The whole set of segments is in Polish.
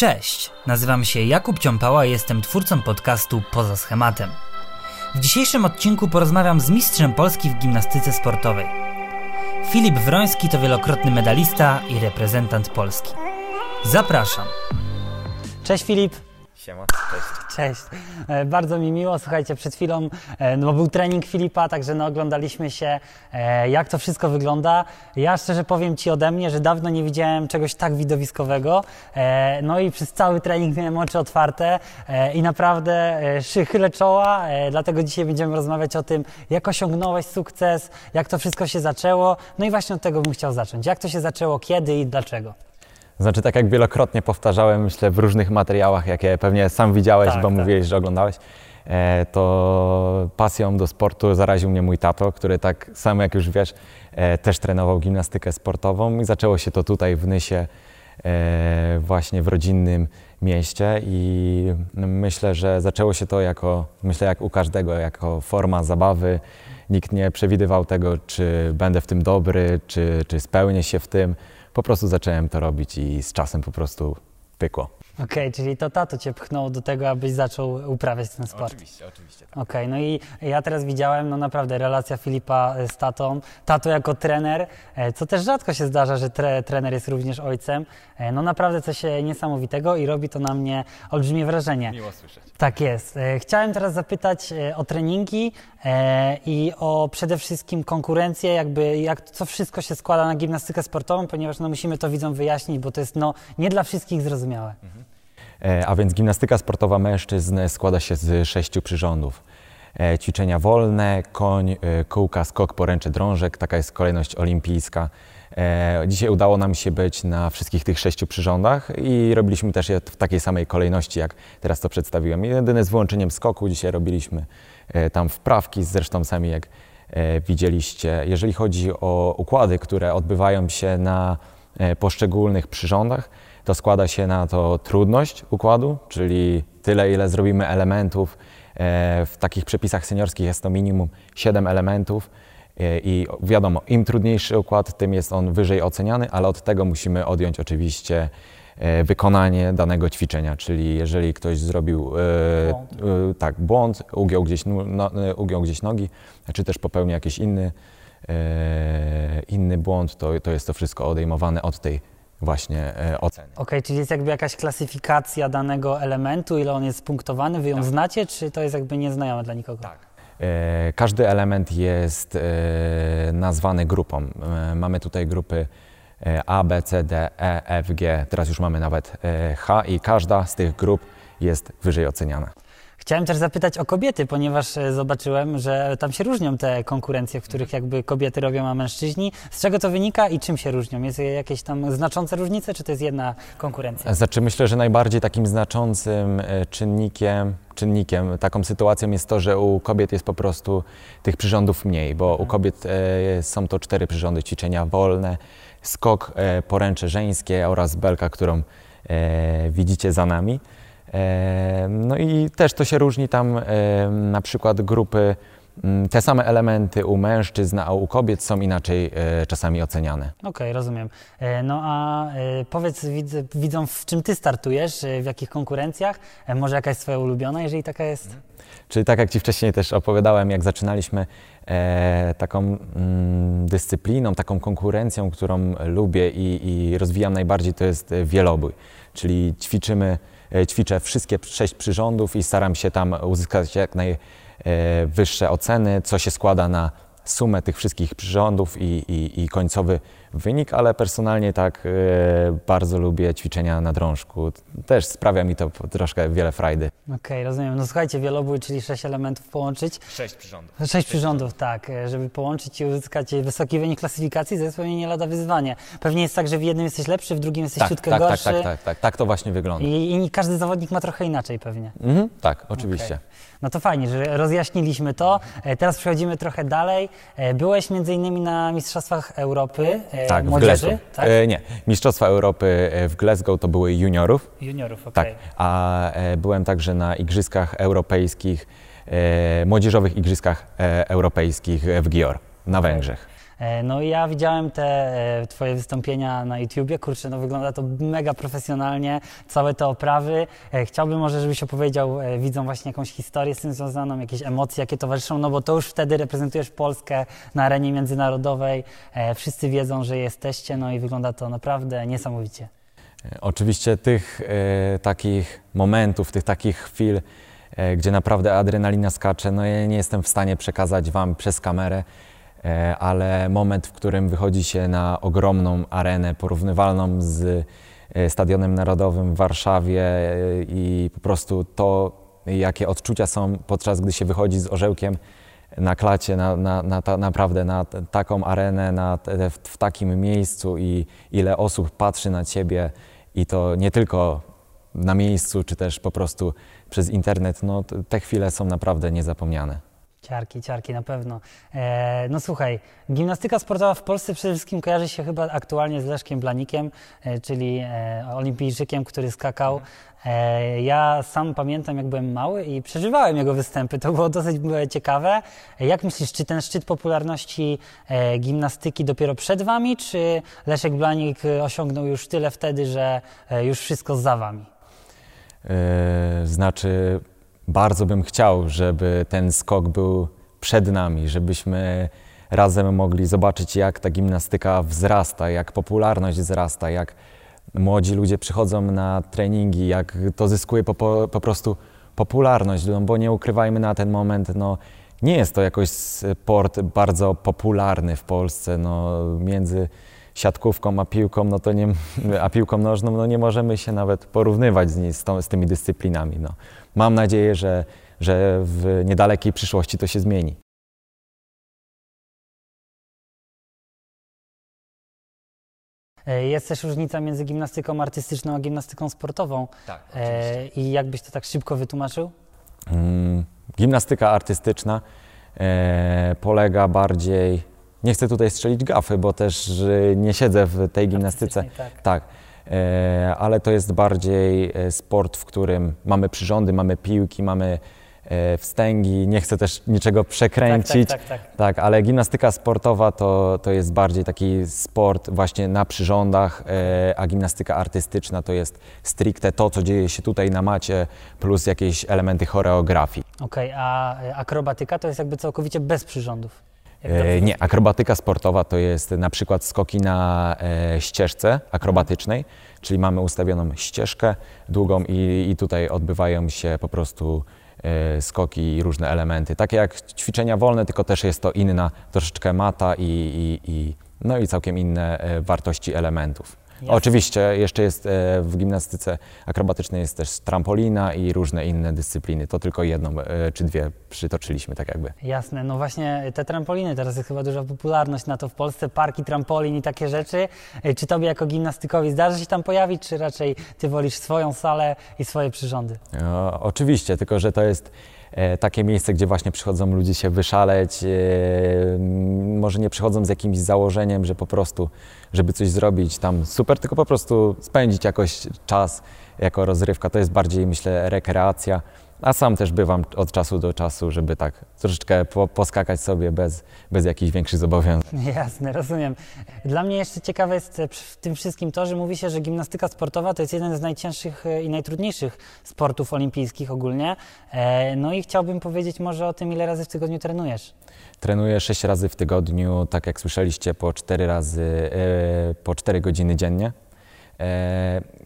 Cześć, nazywam się Jakub Ciąpała i jestem twórcą podcastu Poza Schematem. W dzisiejszym odcinku porozmawiam z mistrzem Polski w gimnastyce sportowej. Filip Wroński to wielokrotny medalista i reprezentant Polski. Zapraszam. Cześć Filip. Siema, cześć. Cześć. E, Bardzo mi miło. Słuchajcie, przed chwilą e, no, był trening Filipa, także no, oglądaliśmy się, e, jak to wszystko wygląda. Ja szczerze powiem Ci ode mnie, że dawno nie widziałem czegoś tak widowiskowego. No i przez cały trening miałem oczy otwarte i naprawdę chylę czoła, dlatego dzisiaj będziemy rozmawiać o tym, jak osiągnąłeś sukces, jak to wszystko się zaczęło. No i właśnie od tego bym chciał zacząć. Jak to się zaczęło, kiedy i dlaczego? Znaczy, tak jak wielokrotnie powtarzałem, myślę, w różnych materiałach, jakie pewnie sam widziałeś, Tak, bo tak. mówiłeś, że oglądałeś, e, to pasją do sportu zaraził mnie mój tato, który tak samo jak już wiesz, e, też trenował gimnastykę sportową i zaczęło się to tutaj w Nysie, e, właśnie w rodzinnym mieście i myślę, że zaczęło się to jako, myślę jak u każdego, jako forma zabawy. Nikt nie przewidywał tego, czy będę w tym dobry, czy, czy spełnię się w tym. Po prostu zacząłem to robić i z czasem po prostu pykło. Okej, czyli to tato Cię pchnął do tego, abyś zaczął uprawiać ten sport. Oczywiście, oczywiście. Tak. Okej, no i ja teraz widziałem, no naprawdę, relacja Filipa e, z tatą, tato jako trener, e, co też rzadko się zdarza, że tre, trener jest również ojcem. E, No naprawdę coś niesamowitego i robi to na mnie olbrzymie wrażenie. Miło słyszeć. Tak jest. Chciałem teraz zapytać o treningi i o przede wszystkim konkurencję, jakby jak co wszystko się składa na gimnastykę sportową, ponieważ no musimy to widzom wyjaśnić, bo to jest no nie dla wszystkich zrozumiałe. E, A więc gimnastyka sportowa mężczyzn składa się z sześciu przyrządów. E, Ćwiczenia wolne, koń, e, kółka, skok, poręcze, drążek. Taka jest kolejność olimpijska. E, Dzisiaj udało nam się być na wszystkich tych sześciu przyrządach i robiliśmy też je w takiej samej kolejności, jak teraz to przedstawiłem. Jedyne z wyłączeniem skoku dzisiaj robiliśmy e, tam wprawki, zresztą sami jak e, widzieliście. Jeżeli chodzi o układy, które odbywają się na e, poszczególnych przyrządach, to składa się na to trudność układu, czyli tyle, ile zrobimy elementów. E, W takich przepisach seniorskich jest to minimum 7 elementów. E, I wiadomo, im trudniejszy układ, tym jest on wyżej oceniany, ale od tego musimy odjąć oczywiście e, wykonanie danego ćwiczenia, czyli jeżeli ktoś zrobił Błąd. tak, błąd, ugiął gdzieś, no, ugiął gdzieś nogi, czy też popełnił jakiś inny, inny błąd, to, to jest to wszystko odejmowane od tej właśnie e, oceny. Okej, czyli jest jakby jakaś klasyfikacja danego elementu, ile on jest punktowany, wy ją znacie, czy to jest jakby nieznajome dla nikogo? Tak. E, Każdy element jest e, nazwany grupą. Mamy tutaj grupy A, B, C, D, E, F, G. Teraz już mamy nawet H i każda z tych grup jest wyżej oceniana. Chciałem też zapytać o kobiety, ponieważ e, zobaczyłem, że tam się różnią te konkurencje, w których jakby kobiety robią, a mężczyźni. Z czego to wynika i czym się różnią? Jest jakieś tam znaczące różnice, czy to jest jedna konkurencja? Znaczy myślę, że najbardziej takim znaczącym e, czynnikiem, czynnikiem, taką sytuacją jest to, że u kobiet jest po prostu tych przyrządów mniej, bo u kobiet e, są to cztery przyrządy ćwiczenia wolne, skok, e, poręcze żeńskie oraz belka, którą e, widzicie za nami. No i też to się różni tam na przykład grupy, m, te same elementy u mężczyzn, a u kobiet są inaczej e, czasami oceniane. Okej, rozumiem. E, No a e, powiedz widzom, w czym ty startujesz, w jakich konkurencjach, może jakaś twoja ulubiona, jeżeli taka jest? Czyli tak jak Ci wcześniej też opowiadałem, jak zaczynaliśmy taką mm, dyscypliną, taką konkurencją, którą lubię i, i rozwijam najbardziej, to jest wielobój. Czyli ćwiczymy, ćwiczę wszystkie sześć przyrządów i staram się tam uzyskać jak najwyższe oceny, co się składa na sumę tych wszystkich przyrządów i, i, i końcowy wynik, ale personalnie tak e, bardzo lubię ćwiczenia na drążku. Też sprawia mi to troszkę wiele frajdy. Okej, rozumiem. No słuchajcie, wielobój, czyli sześć elementów połączyć. Sześć przyrządów. Sześć przyrządów, tak, e, żeby połączyć i uzyskać wysoki wynik klasyfikacji, to jest pewnie nie lada wyzwanie. Pewnie jest tak, że w jednym jesteś lepszy, w drugim jesteś Tak, ciutkę tak, tak, gorszy. tak, tak, tak, tak to właśnie wygląda. I, I każdy zawodnik ma trochę inaczej pewnie. Mhm, tak, oczywiście. Okej. No to fajnie, że rozjaśniliśmy to. E, Teraz przechodzimy trochę dalej. Byłeś między innymi na Mistrzostwach Europy e, Tak, w młodzieży, Glasgow. tak? E, nie, Mistrzostwa Europy e, w Glasgow to były juniorów. Juniorów, okej. Tak, a byłem także na Igrzyskach Europejskich, Młodzieżowych Igrzyskach Europejskich w Gior na Węgrzech. E, No i ja widziałem te e, twoje wystąpienia na YouTubie, kurczę, no wygląda to mega profesjonalnie, całe te oprawy. E, Chciałbym może, żebyś opowiedział widzom właśnie jakąś historię z tym związaną, jakieś emocje, jakie towarzyszą, no bo to już wtedy reprezentujesz Polskę na arenie międzynarodowej, wszyscy wiedzą, że jesteście, no i wygląda to naprawdę niesamowicie. Oczywiście tych e, takich momentów, tych takich chwil, e, gdzie naprawdę adrenalina skacze, no ja nie jestem w stanie przekazać Wam przez kamerę, ale moment, w którym wychodzi się na ogromną arenę porównywalną z e, Stadionem Narodowym w Warszawie e, i po prostu to, jakie odczucia są podczas gdy się wychodzi z orzełkiem na klacie, na, na, na ta, naprawdę na taką arenę, na w, w takim miejscu i ile osób patrzy na Ciebie i to nie tylko na miejscu, czy też po prostu przez internet, no te chwile są naprawdę niezapomniane. Ciarki, ciarki, na pewno. E, no słuchaj, gimnastyka sportowa w Polsce przede wszystkim kojarzy się chyba aktualnie z Leszkiem Blanikiem, e, czyli e, olimpijczykiem, który skakał. E, ja sam pamiętam, jak byłem mały i przeżywałem jego występy. To było dosyć e, ciekawe. Jak myślisz, czy ten szczyt popularności gimnastyki dopiero przed wami, czy Leszek Blanik osiągnął już tyle wtedy, że już wszystko za wami? Znaczy, bardzo bym chciał, żeby ten skok był przed nami, żebyśmy razem mogli zobaczyć, jak ta gimnastyka wzrasta, jak popularność wzrasta, jak młodzi ludzie przychodzą na treningi, jak to zyskuje po, po, po prostu popularność, no bo nie ukrywajmy na ten moment, no nie jest to jakoś sport bardzo popularny w Polsce, no między siatkówką a piłką, no to nie, a piłką nożną, no nie możemy się nawet porównywać z, z, tą, z tymi dyscyplinami. No. Mam nadzieję, że, że w niedalekiej przyszłości to się zmieni. E, Jest też różnica między gimnastyką artystyczną a gimnastyką sportową. Tak, E, I jakbyś to tak szybko wytłumaczył? Mm, Gimnastyka artystyczna e, polega bardziej. Nie chcę tutaj strzelić gafy, bo też nie siedzę w tej gimnastyce. Tak. Tak, ale to jest bardziej e, sport, w którym mamy przyrządy, mamy piłki, mamy e, wstęgi. Nie chcę też niczego przekręcić. Tak, tak, tak, tak. Tak, ale gimnastyka sportowa to, to jest bardziej taki sport właśnie na przyrządach, e, a gimnastyka artystyczna to jest stricte to, co dzieje się tutaj na macie, plus jakieś elementy choreografii. Okej, a e, akrobatyka to jest jakby całkowicie bez przyrządów. E, nie, akrobatyka sportowa to jest na przykład skoki na e, ścieżce akrobatycznej, czyli mamy ustawioną ścieżkę długą i, i tutaj odbywają się po prostu e, skoki i różne elementy. Takie jak ćwiczenia wolne, tylko też jest to inna troszeczkę mata i, i, i, no i całkiem inne wartości elementów. Oczywiście jeszcze jest e, w gimnastyce akrobatycznej jest też trampolina i różne inne dyscypliny. To tylko jedną e, czy dwie przytoczyliśmy tak jakby. Jasne, no właśnie te trampoliny, teraz jest chyba duża popularność na to w Polsce, parki trampolin i takie rzeczy. E, Czy tobie jako gimnastykowi zdarzy się tam pojawić, czy raczej ty wolisz swoją salę i swoje przyrządy? E, oczywiście, tylko że to jest e, takie miejsce, gdzie właśnie przychodzą ludzie się wyszaleć. E, może nie przychodzą z jakimś założeniem, że po prostu, żeby coś zrobić tam super, tylko po prostu spędzić jakoś czas jako rozrywka. To jest bardziej, myślę, rekreacja. A sam też bywam od czasu do czasu, żeby tak troszeczkę po, poskakać sobie bez, bez jakichś większych zobowiązań. Jasne, rozumiem. Dla mnie jeszcze ciekawe jest e, w tym wszystkim to, że mówi się, że gimnastyka sportowa to jest jeden z najcięższych e, i najtrudniejszych sportów olimpijskich ogólnie. E, No i chciałbym powiedzieć może o tym, ile razy w tygodniu trenujesz. Trenuję 6 razy w tygodniu, tak jak słyszeliście, po 4 razy, po 4 godziny dziennie.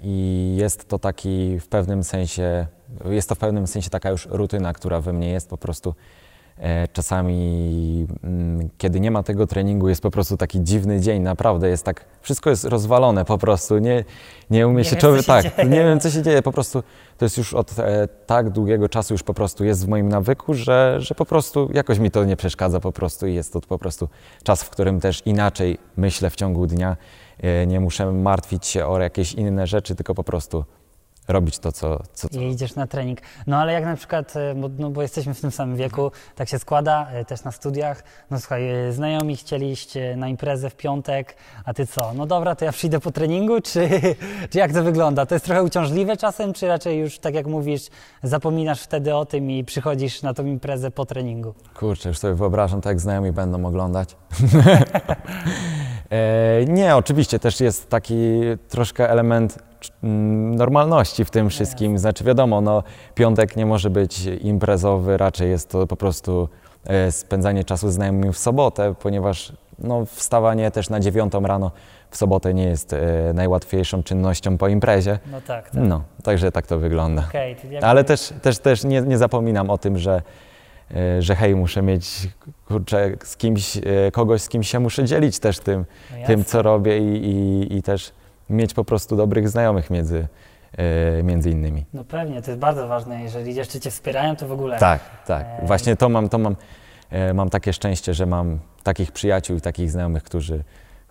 I jest to taki w pewnym sensie, jest to w pewnym sensie taka już rutyna, która we mnie jest po prostu. E, Czasami, mm, kiedy nie ma tego treningu, jest po prostu taki dziwny dzień, naprawdę jest tak, wszystko jest rozwalone po prostu, nie, nie umie Nie się człowiek, tak, dzieje. nie wiem co się dzieje, po prostu to jest już od e, tak długiego czasu już po prostu jest w moim nawyku, że, że po prostu jakoś mi to nie przeszkadza po prostu i jest to po prostu czas, w którym też inaczej myślę w ciągu dnia, e, nie muszę martwić się o jakieś inne rzeczy, tylko po prostu robić to, co, co, co I idziesz na trening. No ale jak na przykład, e, bo, no, bo jesteśmy w tym samym wieku, tak się składa, e, też na studiach. No słuchaj, e, znajomi chcieli iść e, na imprezę w piątek, a ty co? No dobra, to ja przyjdę po treningu, czy, czy jak to wygląda? To jest trochę uciążliwe czasem, czy raczej już, tak jak mówisz, zapominasz wtedy o tym i przychodzisz na tą imprezę po treningu? Kurczę, już sobie wyobrażam, tak jak znajomi będą oglądać. nie, oczywiście też jest taki troszkę element normalności w tym wszystkim. Znaczy wiadomo, no, piątek nie może być imprezowy, raczej jest to po prostu e, spędzanie czasu z znajomymi w sobotę, ponieważ no, wstawanie też na dziewiątą rano w sobotę nie jest e, najłatwiejszą czynnością po imprezie. No tak, tak. No, także tak to wygląda. To jakby- Ale też, też, też nie, nie zapominam o tym, że, e, że hej, muszę mieć kurczę, z kimś, e, kogoś, z kim się muszę dzielić też tym, no tym co robię i, i, i też mieć po prostu dobrych znajomych między, e, między innymi. No pewnie, to jest bardzo ważne. Jeżeli jeszcze cię wspierają, to w ogóle. Tak, tak. E, Właśnie to mam, to mam, e, mam takie szczęście, że mam takich przyjaciół i takich znajomych, którzy,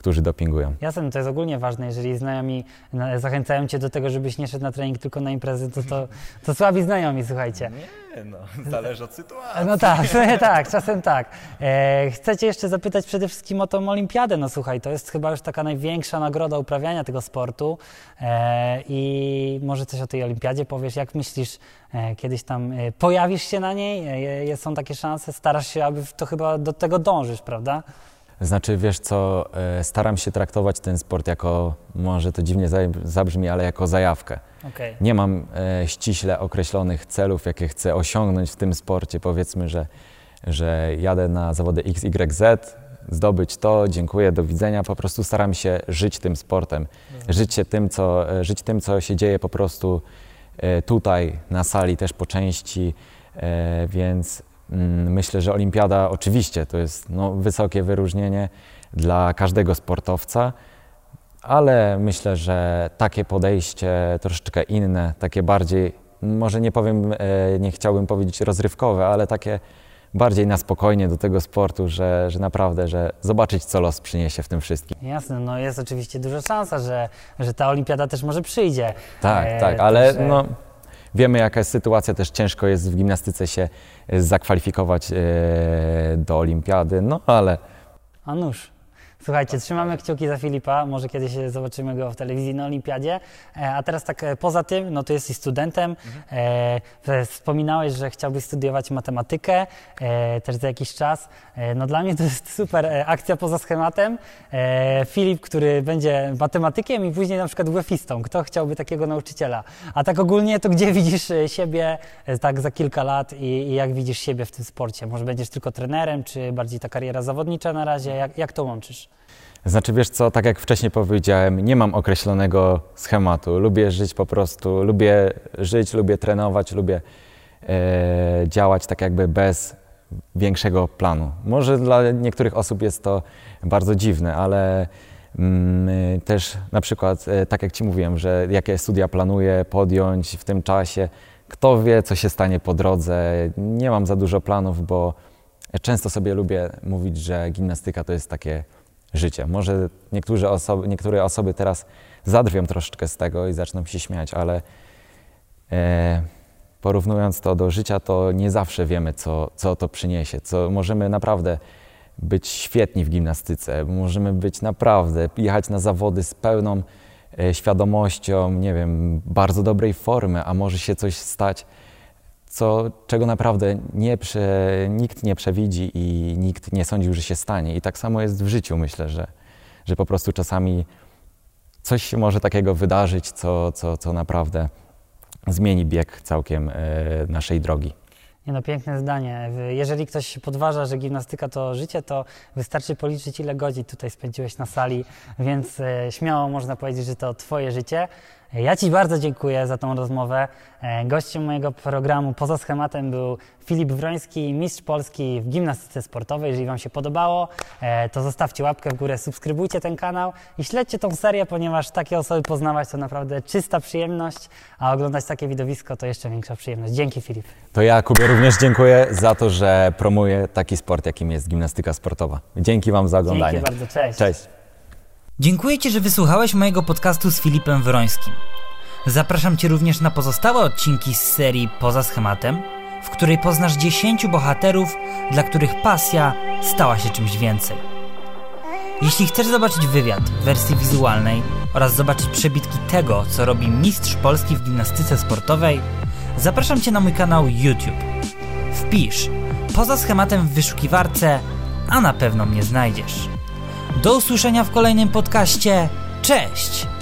którzy dopingują. Jasne, to jest ogólnie ważne. Jeżeli znajomi na- zachęcają cię do tego, żebyś nie szedł na trening tylko na imprezy, to, to, to słabi znajomi, słuchajcie. Nie, no, zależy od sytuacji. No tak, tak, czasem tak. E, chcę cię jeszcze zapytać przede wszystkim o tą olimpiadę. No słuchaj, to jest chyba już taka największa nagroda uprawiania tego sportu e, i może coś o tej olimpiadzie powiesz. Jak myślisz, e, kiedyś tam e, pojawisz się na niej? E, je- są takie szanse? Starasz się, aby to chyba do tego dążysz, prawda? Znaczy, wiesz co, e, staram się traktować ten sport jako, może to dziwnie za- zabrzmi, ale jako zajawkę. Okej. Nie mam e, ściśle określonych celów, jakie chcę osiągnąć w tym sporcie. Powiedzmy, że, że jadę na zawody XYZ, zdobyć to, dziękuję, do widzenia. Po prostu staram się żyć tym sportem, żyć, się tym, co, e, żyć tym, co się dzieje po prostu tutaj, na sali też po części, więc myślę, że olimpiada oczywiście to jest no, wysokie wyróżnienie dla każdego sportowca, ale myślę, że takie podejście troszeczkę inne, takie bardziej, może nie powiem, e, nie chciałbym powiedzieć rozrywkowe, ale takie bardziej na spokojnie do tego sportu, że, że naprawdę, że zobaczyć, co los przyniesie w tym wszystkim. Jasne, no jest oczywiście duża szansa, że, że ta olimpiada też może przyjdzie. Tak, E, tak, ale także- no, wiemy, jaka jest sytuacja, też ciężko jest w gimnastyce się e, zakwalifikować e, do olimpiady, no ale A nuż. Słuchajcie, trzymamy kciuki za Filipa, może kiedyś zobaczymy go w telewizji na Olimpiadzie. E, A teraz tak e, poza tym, no to jesteś studentem, e, e, wspominałeś, że chciałbyś studiować matematykę też za jakiś czas. No dla mnie to jest super akcja poza schematem. Filip, który będzie matematykiem i później na przykład WF-istą. Kto chciałby takiego nauczyciela? A tak ogólnie, to gdzie widzisz siebie tak za kilka lat i, i jak widzisz siebie w tym sporcie? Może będziesz tylko trenerem, czy bardziej ta kariera zawodnicza na razie? Jak, jak to łączysz? Znaczy, wiesz co, tak jak wcześniej powiedziałem, nie mam określonego schematu. Lubię żyć po prostu, lubię żyć, lubię trenować, lubię e, działać tak jakby bez większego planu. Może dla niektórych osób jest to bardzo dziwne, ale mm, też na przykład, e, tak jak Ci mówiłem, że jakie studia planuję podjąć w tym czasie, kto wie, co się stanie po drodze. Nie mam za dużo planów, bo często sobie lubię mówić, że gimnastyka to jest takie życie. Może niektóre osoby, niektóre osoby teraz zadrwią troszeczkę z tego i zaczną się śmiać, ale e, porównując to do życia, to nie zawsze wiemy, co, co to przyniesie. Co możemy naprawdę być świetni w gimnastyce, możemy być naprawdę, jechać na zawody z pełną e, świadomością, nie wiem, bardzo dobrej formy, a może się coś stać, co, czego naprawdę nie prze, nikt nie przewidzi i nikt nie sądził, że się stanie. I tak samo jest w życiu, myślę, że, że po prostu czasami coś się może takiego wydarzyć, co, co, co naprawdę zmieni bieg całkiem e, naszej drogi. Nie no, piękne zdanie. Jeżeli ktoś podważa, że gimnastyka to życie, to wystarczy policzyć, ile godzin tutaj spędziłeś na sali, więc e, śmiało można powiedzieć, że to Twoje życie. Ja Ci bardzo dziękuję za tą rozmowę. E, Gościem mojego programu poza schematem był Filip Wroński, mistrz Polski w gimnastyce sportowej. Jeżeli Wam się podobało, e, to zostawcie łapkę w górę, subskrybujcie ten kanał i śledźcie tą serię, ponieważ takie osoby poznawać to naprawdę czysta przyjemność, a oglądać takie widowisko to jeszcze większa przyjemność. Dzięki Filip. To ja Kubie również dziękuję za to, że promuję taki sport, jakim jest gimnastyka sportowa. Dzięki Wam za oglądanie. Dzięki bardzo, cześć. Cześć. Dziękuję Ci, że wysłuchałeś mojego podcastu z Filipem Wyrońskim. Zapraszam Cię również na pozostałe odcinki z serii Poza schematem, w której poznasz 10 bohaterów, dla których pasja stała się czymś więcej. Jeśli chcesz zobaczyć wywiad w wersji wizualnej oraz zobaczyć przebitki tego, co robi mistrz Polski w gimnastyce sportowej, zapraszam Cię na mój kanał YouTube. Wpisz poza schematem w wyszukiwarce, a na pewno mnie znajdziesz. Do usłyszenia w kolejnym podcaście. Cześć!